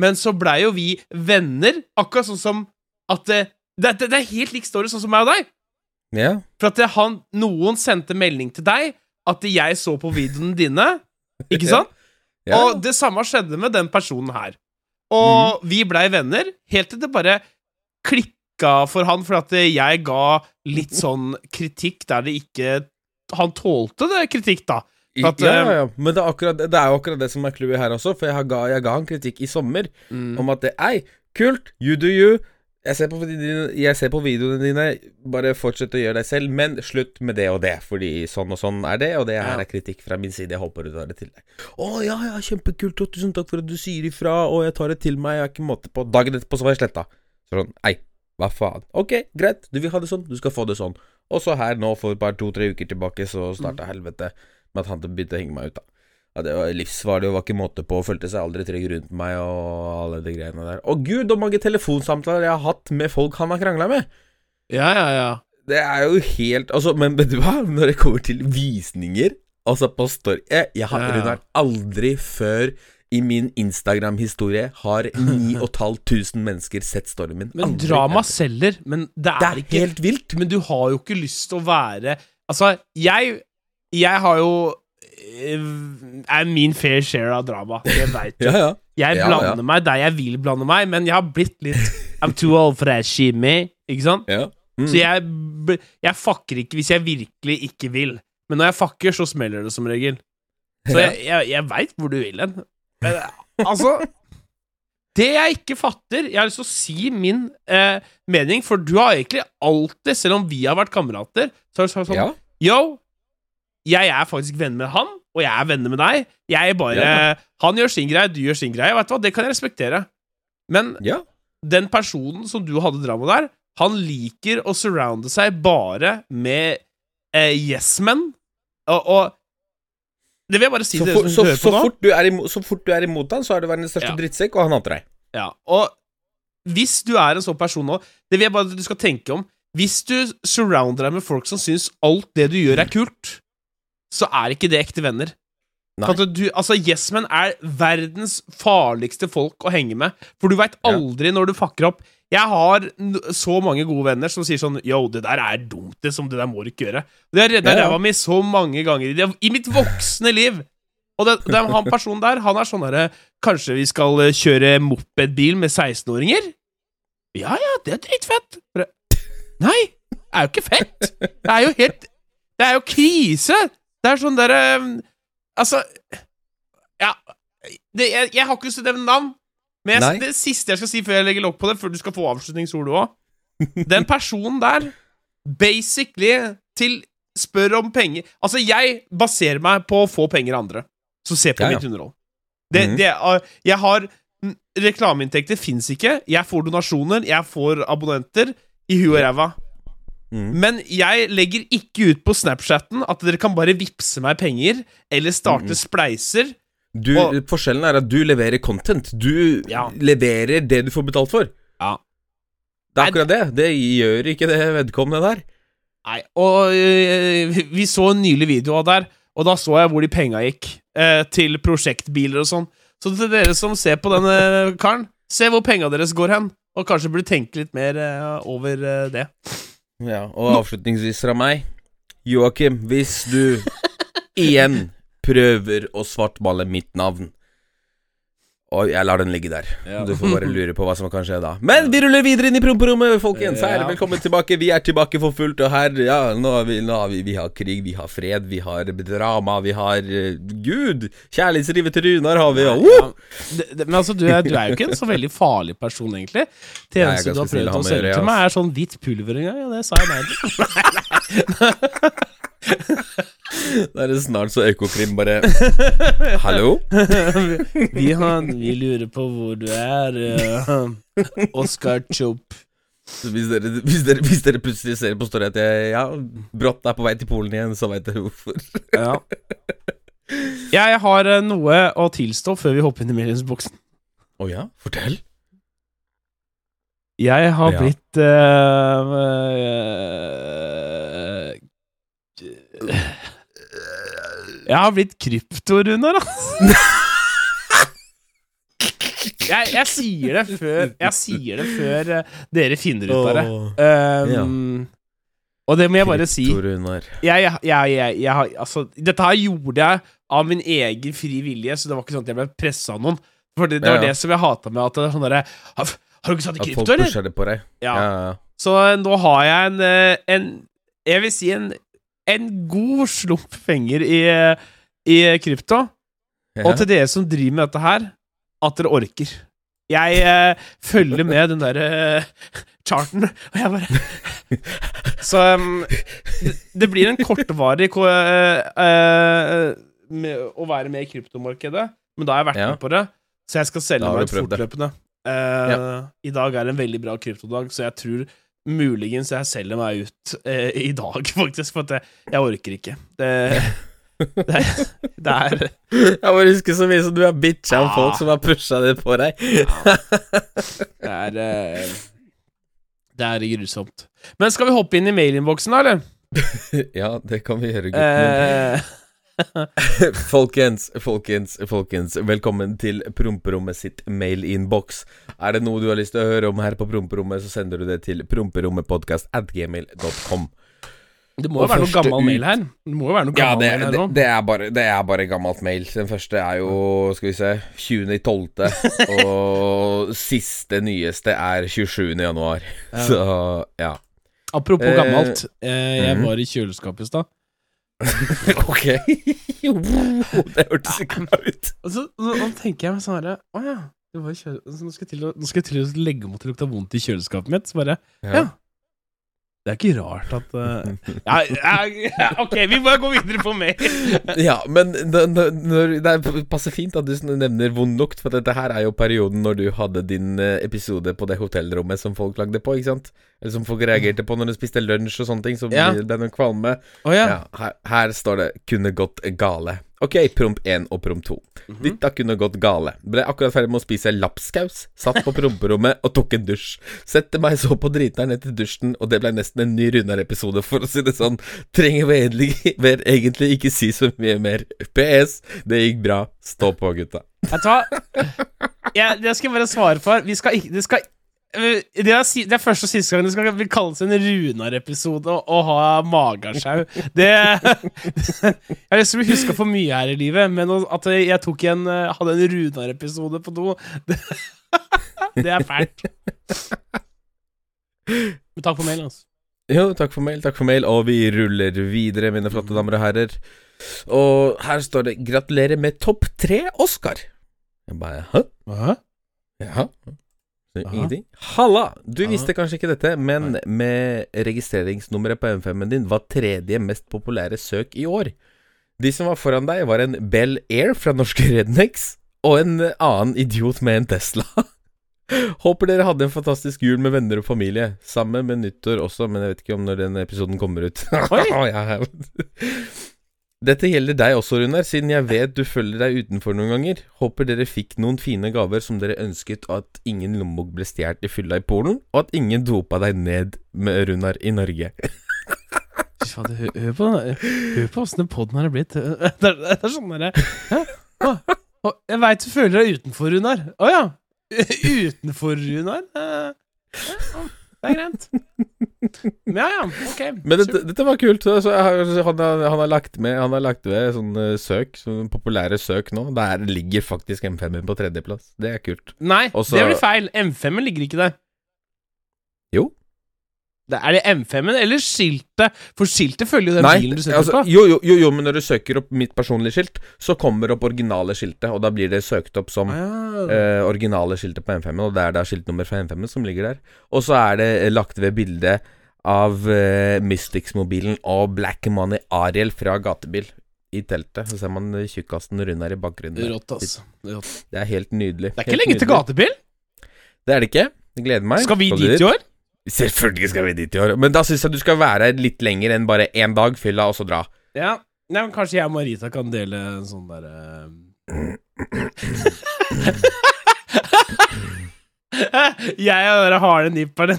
Men så blei jo vi venner, akkurat sånn som at det, det, det, det er helt lik story, sånn som meg og deg. ja. For at han, noen sendte melding til deg at jeg så på videoene dine, ikke sant? ja. Og det samme skjedde med den personen her. Og vi blei venner, helt til det bare klikka for han, for at jeg ga litt sånn kritikk der det ikke Han tålte det kritikk, da. At, ja, eh, ja, ja. Men det er, akkurat, det er jo akkurat det som er clouet her også, for jeg, har ga, jeg ga han kritikk i sommer Mm. om at det Ei, kult, you do you. Jeg ser, på, jeg ser på videoene dine, bare fortsett å gjøre deg selv, men slutt med det og det, fordi sånn og sånn er det, og det her er kritikk fra min side, jeg håper du tar det til deg. Å ja, ja, kjempekult, og tusen takk for at du sier ifra, og jeg tar det til meg, jeg har ikke måte på. Dagen etterpå så var jeg sletta. Sånn, ei, hva faen. Ok, greit, du vil ha det sånn, du skal få det sånn. Og så her nå, for bare to-tre uker tilbake, så starta helvete med at han begynte å henge meg ut, da. Ja, det var livsfarlig og var ikke måte på, følte seg aldri trygg rundt meg og alle de greiene der. Å gud, så mange telefonsamtaler jeg har hatt med folk han har krangla med! Ja, ja, ja. Det er jo helt Altså, men vet du hva? Når det kommer til visninger, altså på story Jeg, jeg har Ja, aldri før i min Instagram-historie har 9500 mennesker sett storyen min. Men drama selger. Men det er, Det er ikke helt vilt. Men du har jo ikke lyst til å være Altså, jeg Jeg har jo Er min fair share av drama. Det veit du. Ja, ja. Jeg blander ja. meg der jeg vil blande meg, men jeg har blitt litt I'm too old for that shimmy, ikke sant? Mm. Så jeg, jeg fucker ikke hvis jeg virkelig ikke vil. Men når jeg fucker, så smeller det som regel. Så jeg, jeg, jeg veit hvor du vil hen. Altså Det jeg ikke fatter Jeg har lyst til å si min eh, mening, for du har egentlig alltid, selv om vi har vært kamerater, så har du sagt sånn ja. Yo, jeg er faktisk venner med han, og jeg er venner med deg. Jeg bare Ja. Han gjør sin greie, du gjør sin greie. Vet du hva, Det kan jeg respektere. Men ja. den personen som du hadde drama der, han liker å surrounde seg bare med eh, yes-men. Og, og Det vil jeg bare si Så, til dere som hører så, på nå. fort du er imot, så fort du er imot han, så er du verdens største Ja. drittsekk, og han hater deg. Ja, og hvis du er en sånn person nå Det vil jeg bare at du skal tenke om. Hvis du surrounder deg med folk som syns alt det du gjør, er kult, så er ikke det ekte venner. Du, altså, Yes-men er verdens farligste folk å henge med. For du veit Ja. aldri når du fucker opp. Jeg har så mange gode venner som sier sånn Yo, det der er dumt, det som det der må du ikke gjøre. Det har redda Ja, ja. ræva mi så mange ganger i, det, i mitt voksne liv. Og det, det, han personen der, han er sånn herre Kanskje vi skal kjøre mopedbil med 16-åringer? Ja ja, det er dritfett. Nei, det er jo ikke fett. Det er jo helt Det er jo krise. Det er sånn derre Altså Ja. Det, jeg, jeg har ikke lyst til å nevne navn, men jeg, det siste jeg skal si før jeg legger lokk på det, før du skal få avslutningsord, du òg Den personen der, basically, til spør om penger Altså, jeg baserer meg på å få penger av andre som ser på Ja, ja. mitt underhold. Det, Mhm. det, er- jeg har mm, Reklameinntekter fins ikke. Jeg får donasjoner, jeg får abonnenter i huet og ræva. Mm. Men jeg legger ikke ut på Snapchatten at dere kan bare vippse meg penger, eller starte mm. spleiser. Du, Og- forskjellen er at du leverer content. Du Ja. leverer det du får betalt for. Ja. Det er akkurat det. Det gjør ikke det vedkommende der. Nei, og øh, vi- så en nylig video av der, og da så jeg hvor de penga gikk. Øh, til prosjektbiler og sånn. Så til dere som ser på denne karen, se hvor penga deres går hen. Og kanskje burde tenke litt mer øh, over det. Ja, og avslutningsvis fra meg. Joakim, hvis du igjen prøver å svartmale mitt navn Og jeg lar den ligge der. Ja. Du får bare lure på hva som kan skje da. Men vi ruller videre inn i promperommet, folkens. Her, velkommen tilbake. Vi er tilbake for fullt, og her, ja, nå har vi, nå har vi, vi har krig, vi har fred, vi har drama, vi har uh, Gud! Kjærlighetsrivet til Runar har vi, og Ja, det, det, men altså, du er, du er jo ikke en så veldig farlig person, egentlig. Det eneste du har prøvd å selge til meg, er sånn hvitt pulver en gang. Ja, det sa jeg nei til. Da er det snart så Økokrim bare Hallo? vi, har, vi lurer på hvor du er, uh, Oscar Chop. Hvis dere, hvis, dere, hvis dere plutselig ser på story at jeg ja, brått er på vei til Polen igjen, så vet dere hvorfor. Ja. Jeg har eh, noe å tilstå før vi hopper inn i medlemsboksen. Å ja? Fortell. Jeg har Ja. blitt uh, eh, Jeg har blitt krypto-Runar, altså. jeg, jeg sier det før Jeg sier det før eh, dere finner ut av det. Um, Og det må jeg bare si. Runar. Jeg, jeg, Altså, dette her gjorde jeg av min egen fri vilje, så det var ikke sånn at jeg ble pressa av noen. For det, det var det som jeg hata med at det sånn derre har, har du ikke satt i At folk pusher det på deg. Ja. Så nå har jeg en, eh, en Jeg vil si en, en god slump penger i, i krypto. ja. Og til dere som driver med dette her, at dere orker. Jeg eh, følger med den derre eh, charten, og jeg bare Så um, det, det blir en kortvarig uh, med å være med i kryptomarkedet, men da har jeg vært Ja. med på det, så jeg skal selge meg ut fortløpende. Eh, I dag er det en veldig bra kryptodag, så jeg tror muligens jeg selger meg ut eh, i dag, faktisk, for jeg, jeg orker ikke. Det, det, det er Jeg bare husker så mye som du har bitcha om Ah. folk som har pusha det på deg. Det er eh, Det er grusomt. Men skal vi hoppe inn i mailinnboksen, da, eller? ja, det kan vi gjøre, gutten. Eh, folkens, folkens, folkens. Velkommen til promperommet sitt mailinnboks. Er det noe du har lyst til å høre om her på promperommet, så sender du det til promperommepodkast at gmail.com. det må jo være noe gammel ut- mail her. Det må jo være noe Ja, gammel det, mail her det, nå. det, er bare, det er bare gammelt mail. Den første er jo, skal vi se, 20.12., og siste nyeste er 27. januar. Ja. Så ja. Apropos Eh, gammelt. Eh, jeg mhm. var i kjøleskapet i stad. ok. det hørtes ikke bra ut. Altså, nå, nå tenker jeg meg sånn herre Å ja. Nå, skal jeg til å, legge om jeg til å legge mot det lukta vondt i kjøleskapet mitt. Så bare Ja. Det er ikke rart at uh... ja, ja, Ok, vi må gå videre på mail. Ja, men det er- passer fint at du nevner vond lukt, for dette her er jo perioden når du hadde din eh, episode på det hotellrommet som folk lagde på, ikke sant? Eller som folk reagerte på når du spiste lunsj og sånne ting, så Ja. ble det noen kvalme. Ja. Ja, her, her står det 'kunne gått gale'. Ok, promp 1 og promp 2. Ditt Dette kunne gått gale. Ble akkurat ferdig med å spise lapskaus, satt på promperommet og tok en dusj. Sette meg så på driteren etter dusjen, og det ble nesten en ny Runar-episode, for å si det sånn. Trenger vel egentlig, vel egentlig ikke si så mye mer. PS, det gikk bra. Stå på, gutta. Vet du hva? Jeg, det skal jeg bare svare for. Vi skal ikke Det skal det er, si- det er første og siste gang det skal vil kalles en Runar-episode å, ha magesjau. Det Jeg har lyst til å bli huska for mye her i livet, men at jeg tok en, eh, hadde en Runar-episode på do, det, det er fælt. Men takk for mailen, altså. Jo, takk for mail, takk for mail, og vi ruller videre, mine flotte damer og herrer. Og her står det 'Gratulerer med topp tre, Oscar'. Jeg bare Hæ? Hæ? Ja. Så Aha. Ingenting. Halla! Du Aha. visste kanskje ikke dette, men med registreringsnummeret på M5-en din var tredje mest populære søk i år. De som var foran deg, var en Bell Air fra norske Rednex og en annen idiot med en Tesla. Håper dere hadde en fantastisk jul med venner og familie. Sammen med nyttår også, men jeg vet ikke om når den episoden kommer ut. Oi. Ja. Dette gjelder deg også, Runar, siden jeg vet du følger deg utenfor noen ganger. Håper dere fikk noen fine gaver som dere ønsket, og at ingen lommebok ble stjålet i fylla i Polen, og at ingen dopa deg ned med Runar i Norge. Fader, hør, på Hør på åssen den poden her er blitt. Det er, det er sånn derre Jeg veit du føler deg utenfor, Runar. Å ja. Utenfor, Runar? Eh, det er greit. Ja, ja. Ok. Men dette, dette var kult. Så, så har, han, har, han har lagt med Han har lagt ved sånne søk, sånne populære søk nå. Der ligger faktisk M5-en på tredjeplass. Det er kult. Nei, Også- det blir feil. M5-en ligger ikke der. Det er det M5-en eller skiltet? For skiltet følger jo den Nei, bilen du setter altså, på. jo, jo, jo, jo, men når du søker opp mitt personlige skilt, så kommer opp originale skiltet, og da blir det søkt opp som Ah. eh, originale skiltet på M5-en, og det er da skiltnummer fra M5-en som ligger der. Og så er det eh, lagt ved bildet av eh, Mystics-mobilen og Black Money Ariel fra gatebil i teltet. Så ser man tjukkasen tjukkasen her i bakgrunnen. Rått, ass. Rått. Det er helt nydelig. Det er ikke lenge til gatebil. Det er det ikke. Jeg gleder meg. Skal vi dit i år? Selvfølgelig skal vi dit i år. Men da syns jeg du skal være her litt lenger enn bare én dag, fylla, og så dra. Ja. Nei, men Kanskje jeg og Marita kan dele en sånn derre Jeg og den harde nipperen.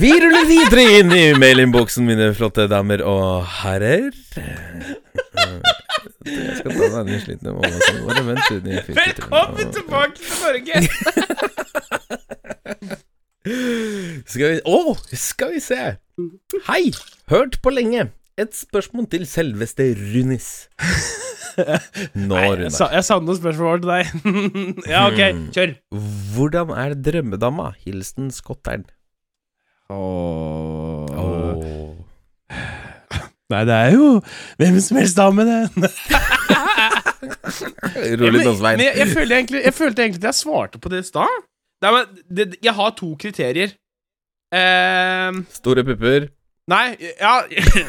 Vi ruller videre inn i mailinnboksen, mine flotte damer og herrer. Jeg skal ta denne slitne mamma som bare vent ut i. Velkommen tilbake til Norge! Skal vi Å, skal vi se. Hei! Hørt på lenge. Et spørsmål til selveste Runis. Nå, Jeg, Runar. sa, jeg savner noen spørsmål til deg. ja, ok, kjør. Hvordan er drømmedama? Hilsen skotteren. Skottern. Nei, det er jo hvem som helst dame, det. Rolig nå, Svein. Jeg, jeg, følte egentlig, jeg følte egentlig at jeg svarte på det i stad. Nei, men det, Jeg har to kriterier. Ehm, Store pupper. nei, ja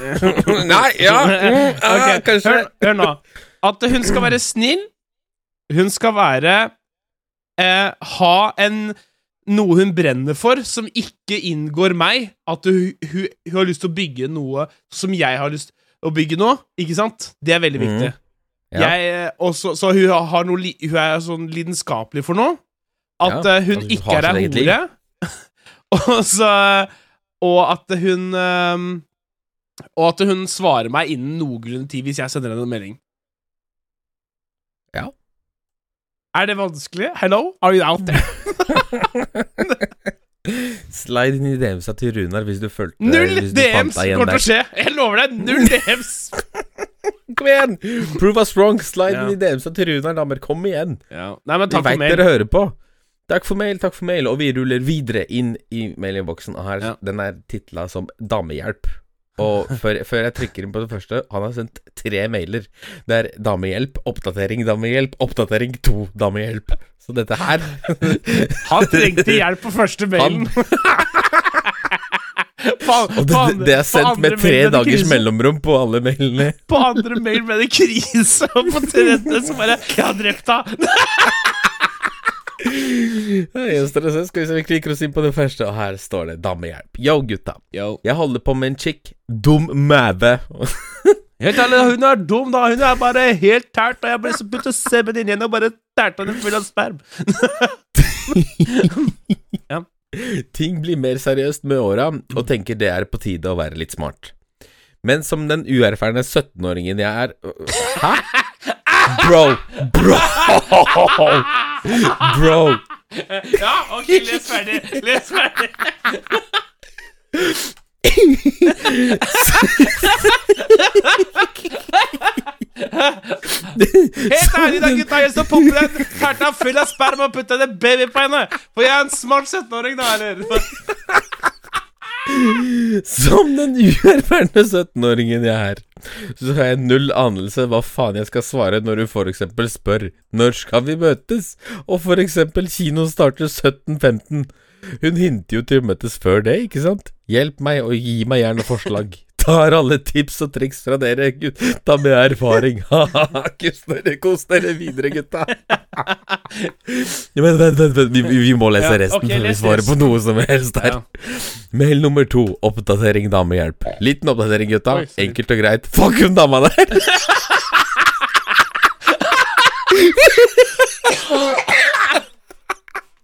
Nei, ja, mm, okay, kanskje. Hør, hør nå. At hun skal være snill. Hun skal være uh, Ha en noe hun brenner for, som ikke inngår meg. At hun, hun, hun har lyst til å bygge noe som jeg har lyst til å bygge nå. Ikke sant? Det er veldig viktig. viktig. Ja. Jeg, eh, også, så hun, har noe, hun er sånn lidenskapelig for noe. At Ja, eh, hun altså, ikke er ei hore. og så Og at hun um, Og at hun svarer meg innen noenlunde tid hvis jeg sender henne en melding. Ja. Er det vanskelig? Hello? Are you out there? Slide inn i DM-sa til Runar hvis du følte Null hvis du fant DMs kommer til å skje! Jeg lover deg, null DMs! Kom igjen! Prove us wrong. Slide Ja. inn i DM-sa til Runar, damer. Kom igjen. Ja. Nei, men takk Vi veit dere hører på. Takk for mail, takk for mail. Og vi ruller videre inn i mailinnboksen. Her, Ja. Den er titla som Damehjelp. Og før, før jeg trykker inn på det første Han har sendt tre mailer. Det er damehjelp, oppdatering, damehjelp, oppdatering to, damehjelp. Så dette her Han trengte hjelp på første mailen. På, Og det, det, er sendt med tre dagers mellomrom på alle mailene. På andre mail ble det krise, og på tredje så bare Jeg har drept henne! Ja, skal vi se, vi klikker oss inn på det første, og her står det damehjelp. Yo, gutta. Yo. Jeg holder på med en chick. Dum mæve. Helt ærlig, hun er dum, da. Hun er bare helt tært, og jeg bare så se sebben inn igjen og bare tærte henne full av sperm. Ting blir mer seriøst med åra, og tenker det er på tide å være litt smart. Men som den uerfarne 17-åringen jeg er Hæ? Bro! Bro! Bro! Ja, ok, les ferdig. Les ferdig. Helt ærlig, da, gutta. Jeg står popper den tærta full av sperm og putter en baby på henne. For jeg er en smart 17-åring, da, eller? Som den uerfarne 17-åringen jeg er, så har jeg null anelse hva faen jeg skal svare når hun eksempel spør når skal vi møtes, og eksempel kino starter 17.15. Hun hinter jo til å møtes før det, ikke sant? Hjelp meg og gi meg gjerne forslag. Tar alle tips og triks fra dere, gutta med erfaring. Kos dere, kos dere videre, gutta. Vent, vent, vent, vi, vi må lese resten før vi svarer på noe som helst her. Mail nummer to, oppdatering damehjelp. Liten oppdatering, gutta. Enkelt og greit. Fuck hun dama der!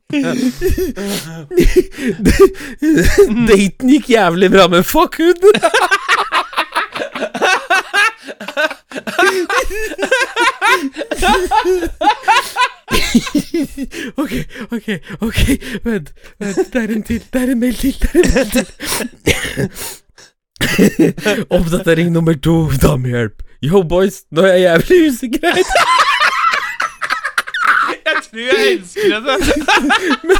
Daten gikk jævlig bra, men fuck hun! Ok, ok, ok, vent, vent, det er en til, det er en mail til, det er en mail til. Oppdatering nummer to, damehjelp. Yo, boys, nå er jeg jævlig usikker. Jeg tror jeg elsker henne. men,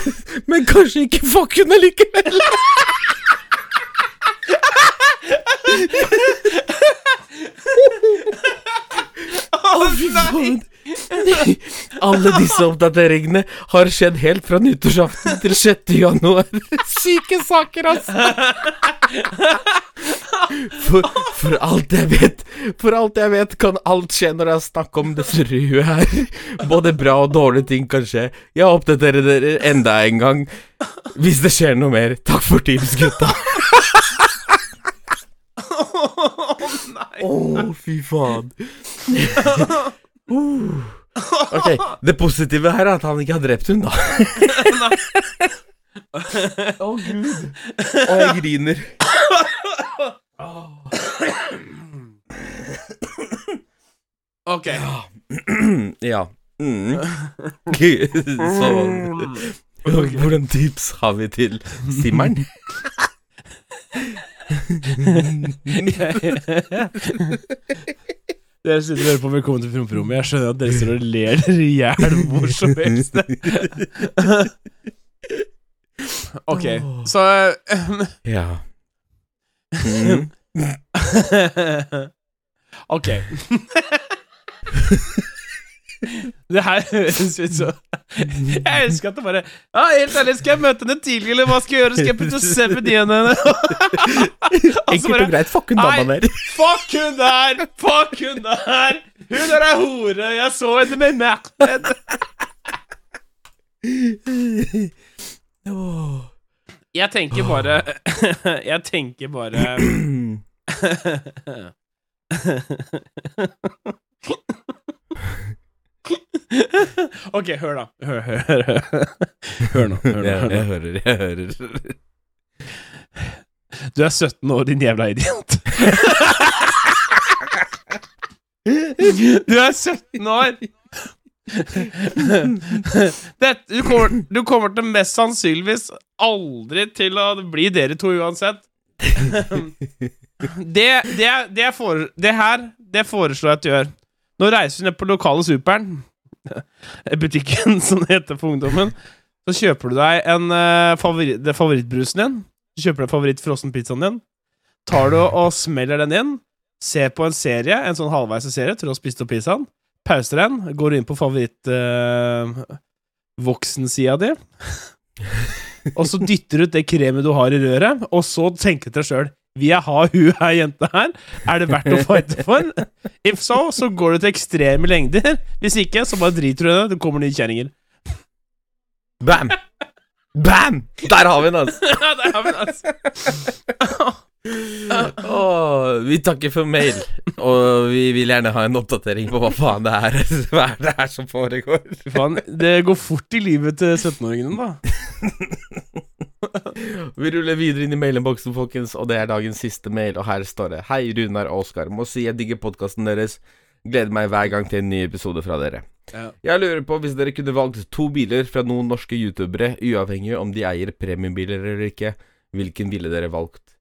men kanskje ikke fuck henne allikevel. Å, fy faen. Alle disse oppdateringene har skjedd helt fra nyttårsaften til 6. januar. Syke saker, altså. For, for alt jeg vet For alt jeg vet, kan alt skje når det er snakk om dette røde her. Både bra og dårlige ting kan skje. Jeg oppdaterer dere enda en gang hvis det skjer noe mer. Takk for tips, gutta. Å, fy faen. Uh. Ok, det positive her er at han ikke har drept hun da. Å, gud. Å, jeg griner. Ok. ja. Mm. Så Hvordan tips har vi til simmeren? Dere sitter og hører på Velkommen til promperommet. Jeg skjønner at dere står og ler dere i hjel hvor som helst. ok, så Ja. Mm. Ok. Det her høres ut som Jeg elsker at det bare Ja, helt ærlig, skal jeg møte henne tidlig, eller hva skal jeg gjøre? Skal jeg putte sevendien henne? Enkelt og greit. Fuck hun dama der. Fuck hun der! Fuck hun der! Hun der er hore! Jeg så henne med. Åh. Jeg tenker bare Jeg tenker bare Ok, hør da. Hør, hør, hør. Hør nå. Hør nå, Jeg, jeg hører, jeg hører. Du er 17 år, din jævla idiot. Du er 17 år! Det, du, kommer, du kommer til mest sannsynligvis aldri til å bli dere to uansett. Det, det, det, for, det her, det foreslår jeg at du gjør. Nå reiser du ned på lokale Superen, butikken som det heter for ungdommen. Så kjøper du deg en uh, favoritt, er favorittbrusen din. Kjøper deg favorittfrossenpizzaen din. Tar du og smeller den inn. Ser på en serie, en sånn halvveis serie, tror du har spist opp pizzaen. Pauser den. Går du inn på favoritt uh, voksensida di. og så dytter du ut det kremet du har i røret, og så tenker du deg sjøl vil jeg ha hun her jenta her? Er det verdt å fighte for? If so, så går du til ekstreme lengder. Hvis ikke, så bare driter du i det. Det kommer nye kjerringer. Bam! Bam! Der har vi den, altså. Ja, der har vi den, altså. Åh, vi takker for mail, og vi vil gjerne ha en oppdatering på hva faen det er Hva er det her som foregår. Faen, det går fort i livet til 17-åringene, da. Vi ruller videre inn i mailinnboksen, folkens, og det er dagens siste mail, og her står det Hei, Runar og Oskar. Må si jeg digger podkasten deres. Gleder meg hver gang til en ny episode fra dere. Ja. Jeg lurer på hvis dere kunne valgt to biler fra noen norske youtubere, uavhengig om de eier premiumbiler eller ikke, hvilken ville dere valgt?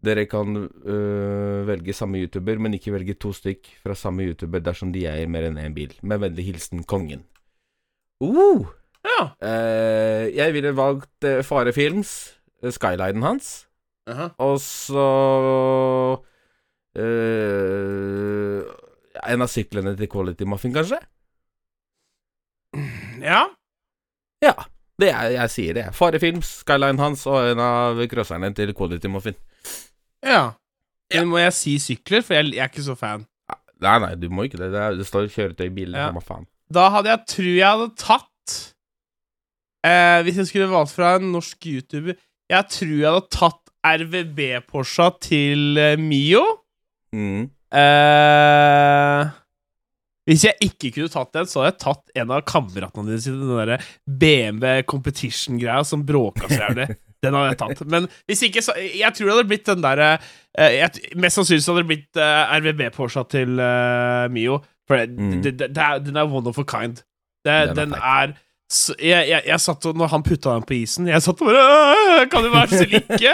Dere kan øh, velge samme youtuber, men ikke velge to stykk fra samme youtuber dersom de eier mer enn én bil. Med vennlig hilsen Kongen. Uh! Ja. Eh, jeg ville valgt uh, Fare Films, uh, skylinen hans, Aha. og så eh, En av syklene til Quality Muffin, kanskje? ja. Ja. Det er, jeg sier det. Fare Films, skylinen hans og en av crosserne til Quality Muffin. Ja. Men må jeg si sykler, for jeg, jeg er ikke så fan. Nei, nei, du må ikke det. Det, er, det står kjøretøy i bilen, Ja. samme faen. Da hadde jeg tror jeg hadde tatt eh, Hvis jeg skulle valgt fra en norsk YouTuber Jeg tror jeg hadde tatt RVB-Porscha til eh, Mio. Mm. Eh, Hvis jeg ikke kunne tatt den, så hadde jeg tatt en av kameratene dine sine. Den derre BMW Competition-greia som bråka så jævlig. Den hadde jeg tatt. Men hvis ikke, så Jeg tror det hadde blitt den derre eh, Mest sannsynlig hadde det blitt uh, RVB-Porscha til uh, Mio. For det, Mm. det, det, er, den er one of a kind. Den er den er så, jeg, jeg, jeg satt og Når han putta den på isen, jeg satt og bare Kan du være så like?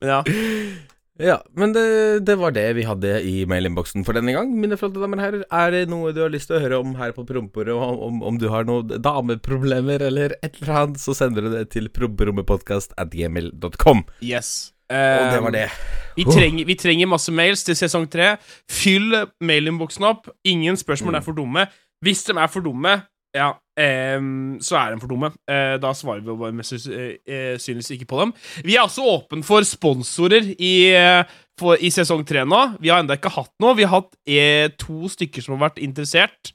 Men ja. Ja, men det, det var det vi hadde i mailinnboksen for denne gang. Mine flotte damer og herrer, er det noe du har lyst til å høre om her på Promperommet, Om, om, om du har noen dameproblemer eller et eller annet, så sender du det til promperommepodkast.gmail.com. Yes. Og det var det. Vi trenger, vi trenger masse mails til sesong tre. Fyll mailinnboksen opp. Ingen spørsmål er for dumme. Hvis de er for dumme, ja, så er de for dumme. Eh, da svarer vi mest sannsynligvis eh, synligvis ikke på dem. Vi er også åpen for sponsorer i, eh, for, i sesong tre nå. Vi har ennå ikke hatt noe. Vi har hatt eh, to stykker som har vært interessert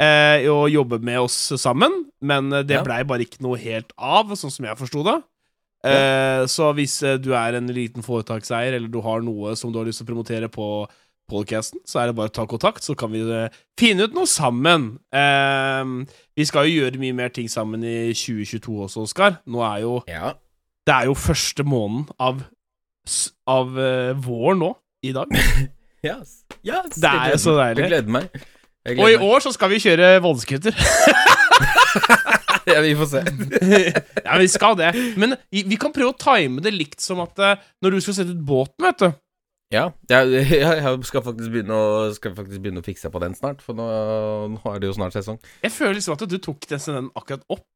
eh, i å jobbe med oss sammen, men eh, det Ja. blei bare ikke noe helt av, sånn som jeg forsto det. Ja. så hvis eh, du er en liten foretakseier, eller du har noe som du har lyst til å promotere på podcasten, så er det bare å ta kontakt, så kan vi eh, finne ut noe sammen. Eh, vi skal jo gjøre mye mer ting sammen i 2022 også, Oskar. Nå er jo Ja. Det er jo første måneden av, av uh, vår nå, i dag. Yes. Yes, Det er så deilig. Jeg gleder meg. Jeg Og i år så skal vi kjøre voldsskuter. Ja, vi får se. ja, vi skal det. Men vi vi kan prøve å time det likt som at eh, når du skal sette ut båten, vet du Ja, jeg, jeg, skal, faktisk begynne å, skal faktisk begynne å fikse på den snart, for nå, nå er det jo snart sesong. Jeg føler liksom at du tok den akkurat opp.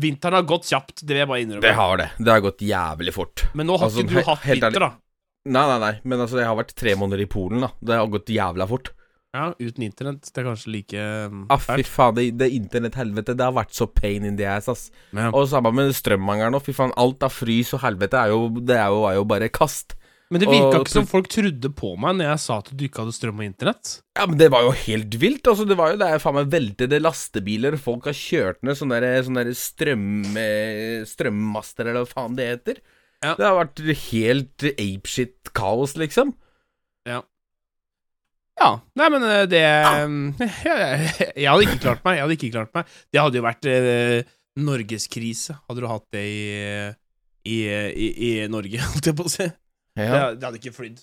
Vinteren har gått kjapt, det vil jeg bare innrømme. Det har det. Det har gått jævlig fort. Men nå har Altså, ikke du hatt vinter, da. Nei, nei, nei, men altså, jeg har vært tre måneder i Polen, da. Det har gått jævla fort. Ja, Uten internett. Det er kanskje like um, Ah, fy faen, det, det internetthelvetet. det har vært så pain in the ass, ass. Ja. Og sammen med strømmangelen nå, fy faen, alt av frys og helvete er jo, det er jo, er jo bare kast. Men det virka ikke som folk trodde på meg når jeg sa at du ikke hadde strøm og internett. Ja, men det var jo helt vilt. Altså, det var jo der faen meg veltede lastebiler. Folk har kjørt ned sånne, der, sånne der strøm, eh, strømmaster, eller hva faen det heter. Ja. Det har vært helt apeshit kaos, liksom. Ja. Ja. Nei, men eh, det ja. jeg, jeg hadde ikke klart meg. Jeg hadde ikke klart meg. Det hadde jo vært eh, norgeskrise, hadde du hatt det i, i, i, i Norge, holdt jeg på å si. Det, det hadde ikke flydd.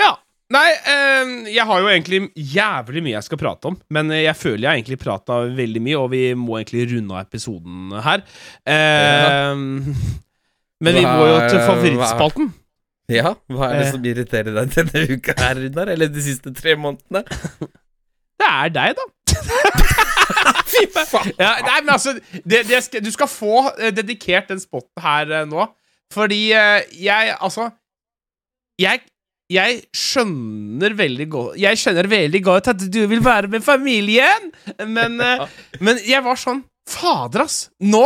Ja. Nei, eh, jeg har jo egentlig jævlig mye jeg skal prate om, men eh, jeg føler jeg har egentlig prata veldig mye, og vi må egentlig runde av episoden her. Eh, Men vi må jo til favorittspalten. Ja, hva er det Eh. som irriterer deg denne uka her, Runar? Eller de siste tre månedene? Det er deg, da. Fy faen! Ja, nei, men altså det, det skal, Du skal få eh, dedikert den spotten her nå. Fordi eh, jeg Altså Jeg jeg skjønner veldig godt Jeg skjønner veldig godt at du vil være med familien, men, eh, men jeg var sånn Fader, ass! Nå,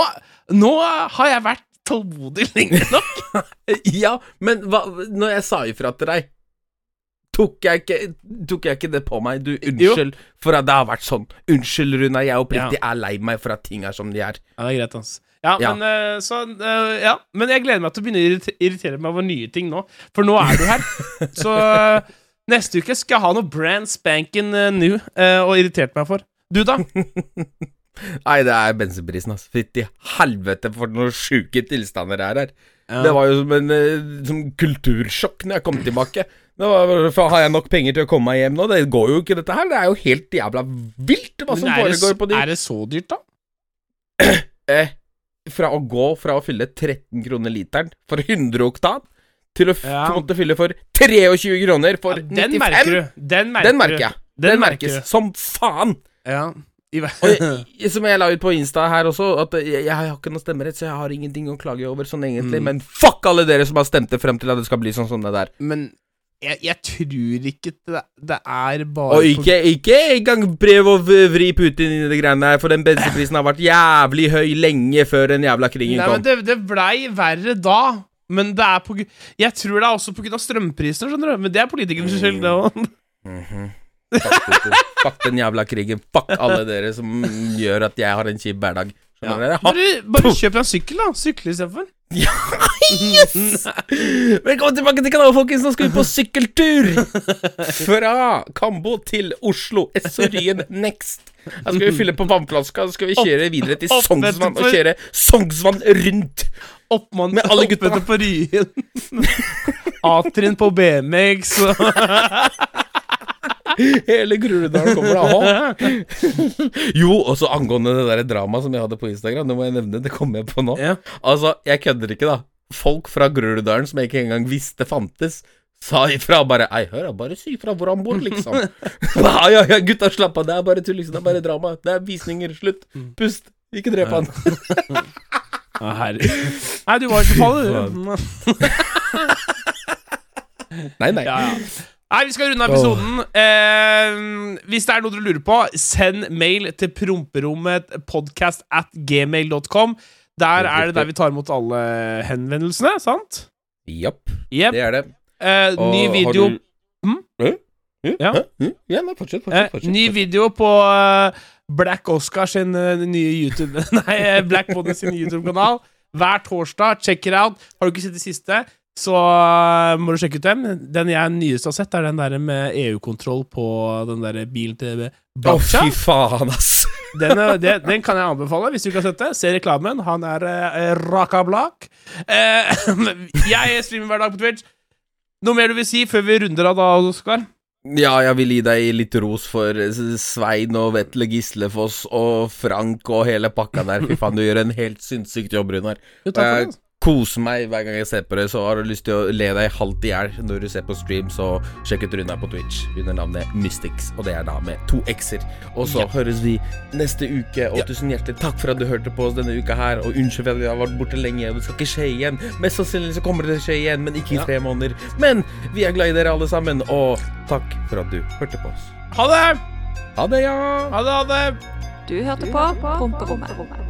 nå har jeg vært tålmodig lenge nok. Ja, men hva, når jeg sa ifra til deg Tok jeg, ikke, tok jeg ikke det på meg? Du, unnskyld for at det har vært sånn. Unnskyld, Runa. Jeg oppriktig er lei meg for at ting er som de er. Ja, det er greit, ass. Ja, Ja. Men, eh, så, eh, ja. men jeg gleder meg til å begynne å irritere meg over nye ting nå. For nå er du her. så eh, neste uke skal jeg ha noe brand spanking new og irritert meg for. Du, da? Nei, det er bensinprisen, altså. Fytti helvete for noen sjuke tilstander det er her. Ja. Det var jo som en som kultursjokk når jeg kom tilbake. Var, for Har jeg nok penger til å komme meg hjem nå? Det går jo ikke, dette her. Det er jo helt jævla vilt hva Men som foregår det, på de er det så dyrt, da? eh, Fra å gå fra å fylle 13 kroner literen for 100 oktan, til å f Ja. måtte fylle for 23 kroner for Ja, den 95 merker du. Den merker, Den merker jeg. Den, Den merker merkes du. som faen. Ja. I, Og jeg, som jeg la ut på Insta her også, at jeg, jeg har ikke noe stemmerett, så jeg har ingenting å klage over sånn egentlig. Mm. Men fuck alle dere som har stemt det frem til at det skal bli sånn som det der. men jeg, jeg tror ikke det, det er bare Og ikke, ikke engang prøv å vri Putin inn i det greiene her, for den bensinprisen har vært jævlig høy lenge før den jævla krigen Nei, kom. men det, det blei verre da. Men det er på Jeg tror det er også av strømprisene, skjønner du. Men det er politikernes skyld, det òg. Mhm. Fuck, Fuck den jævla krigen. Fuck alle dere som gjør at jeg har en kjip hverdag. Dere? Bare, bare kjøp deg en sykkel, da. Sykle istedenfor. Yes! Velkommen tilbake til kanalen, folkens. Nå skal vi på sykkeltur! Fra Kambo til Oslo. Essoryen next. Her skal vi fylle på vannflaska, så skal vi kjøre videre til Sognsvann og kjøre Sognsvann rundt. Oppmann Med alle gutta. på Ryen. A-trinn på BMX Hele Groruddalen kommer da. Jo, og så angående det der dramaet som jeg hadde på Instagram, det må jeg nevne, det kommer jeg på nå. Ja. Altså, jeg kødder ikke, da. Folk fra Groruddalen som jeg ikke engang visste fantes, sa ifra bare Ei, hør bare si ifra hvor han bor, liksom. ja, ja, ja, gutta, slapp av, det er bare tull, liksom. Det er bare drama. Det er visninger. Slutt. Pust. Ikke drep han. Herre. Nei, du var ikke faller, du. Nei, nei. Ja, ja. Nei, vi skal runde av episoden. Eh, hvis det er noe dere lurer på, send mail til promperommet podcast at gmail.com. Der er det der vi tar imot alle henvendelsene, sant? Japp, Yep. det er det. Eh, Og ny video du- mm? Hæ? Hæ? Ja. Hæ? Ja, nei, fortsett, eh, fortsett. fortsett, Ny video på eh, Black Oscar sin eh, nye YouTube Nei, Black Bonnie sin YouTube-kanal. Hver torsdag. Check it out. Har du ikke sett det siste, så eh, må du sjekke ut dem. Den jeg nyeste har sett, er den der med EU-kontroll på den der bilen til Å, Bacha. fy faen, ass. Den, er- det, den kan jeg anbefale hvis du ikke har sett det. Se reklamen. Han er eh, raka blak. Eh, jeg streamer hver dag på Twitch. Noe mer du vil si før vi runder av da, Oskar? Ja, jeg vil gi deg litt ros for Svein og Vetle Gislefoss og Frank og hele pakka der. Fy faen, du gjør en helt sinnssykt jobb, Runar. Jo, takk for Jeg det. Koser meg hver gang jeg ser på det, så har du lyst til å le deg halvt i hjel når du ser på stream, så sjekk ut Runa på Twitch under navnet Mystics, og det er da med to x-er. Og så Ja. høres vi neste uke, og Ja. tusen hjertelig takk for at du hørte på oss denne uka her, og unnskyld for at vi har vært borte lenge, og det skal ikke skje igjen. Mest sannsynlig så kommer det til å skje igjen, men ikke i Ja. tre måneder. Men vi er glad i dere alle sammen, og takk for at du hørte på oss. Ha det! Ha det, ja! Ha det, ha det! Du hørte på Promperommet.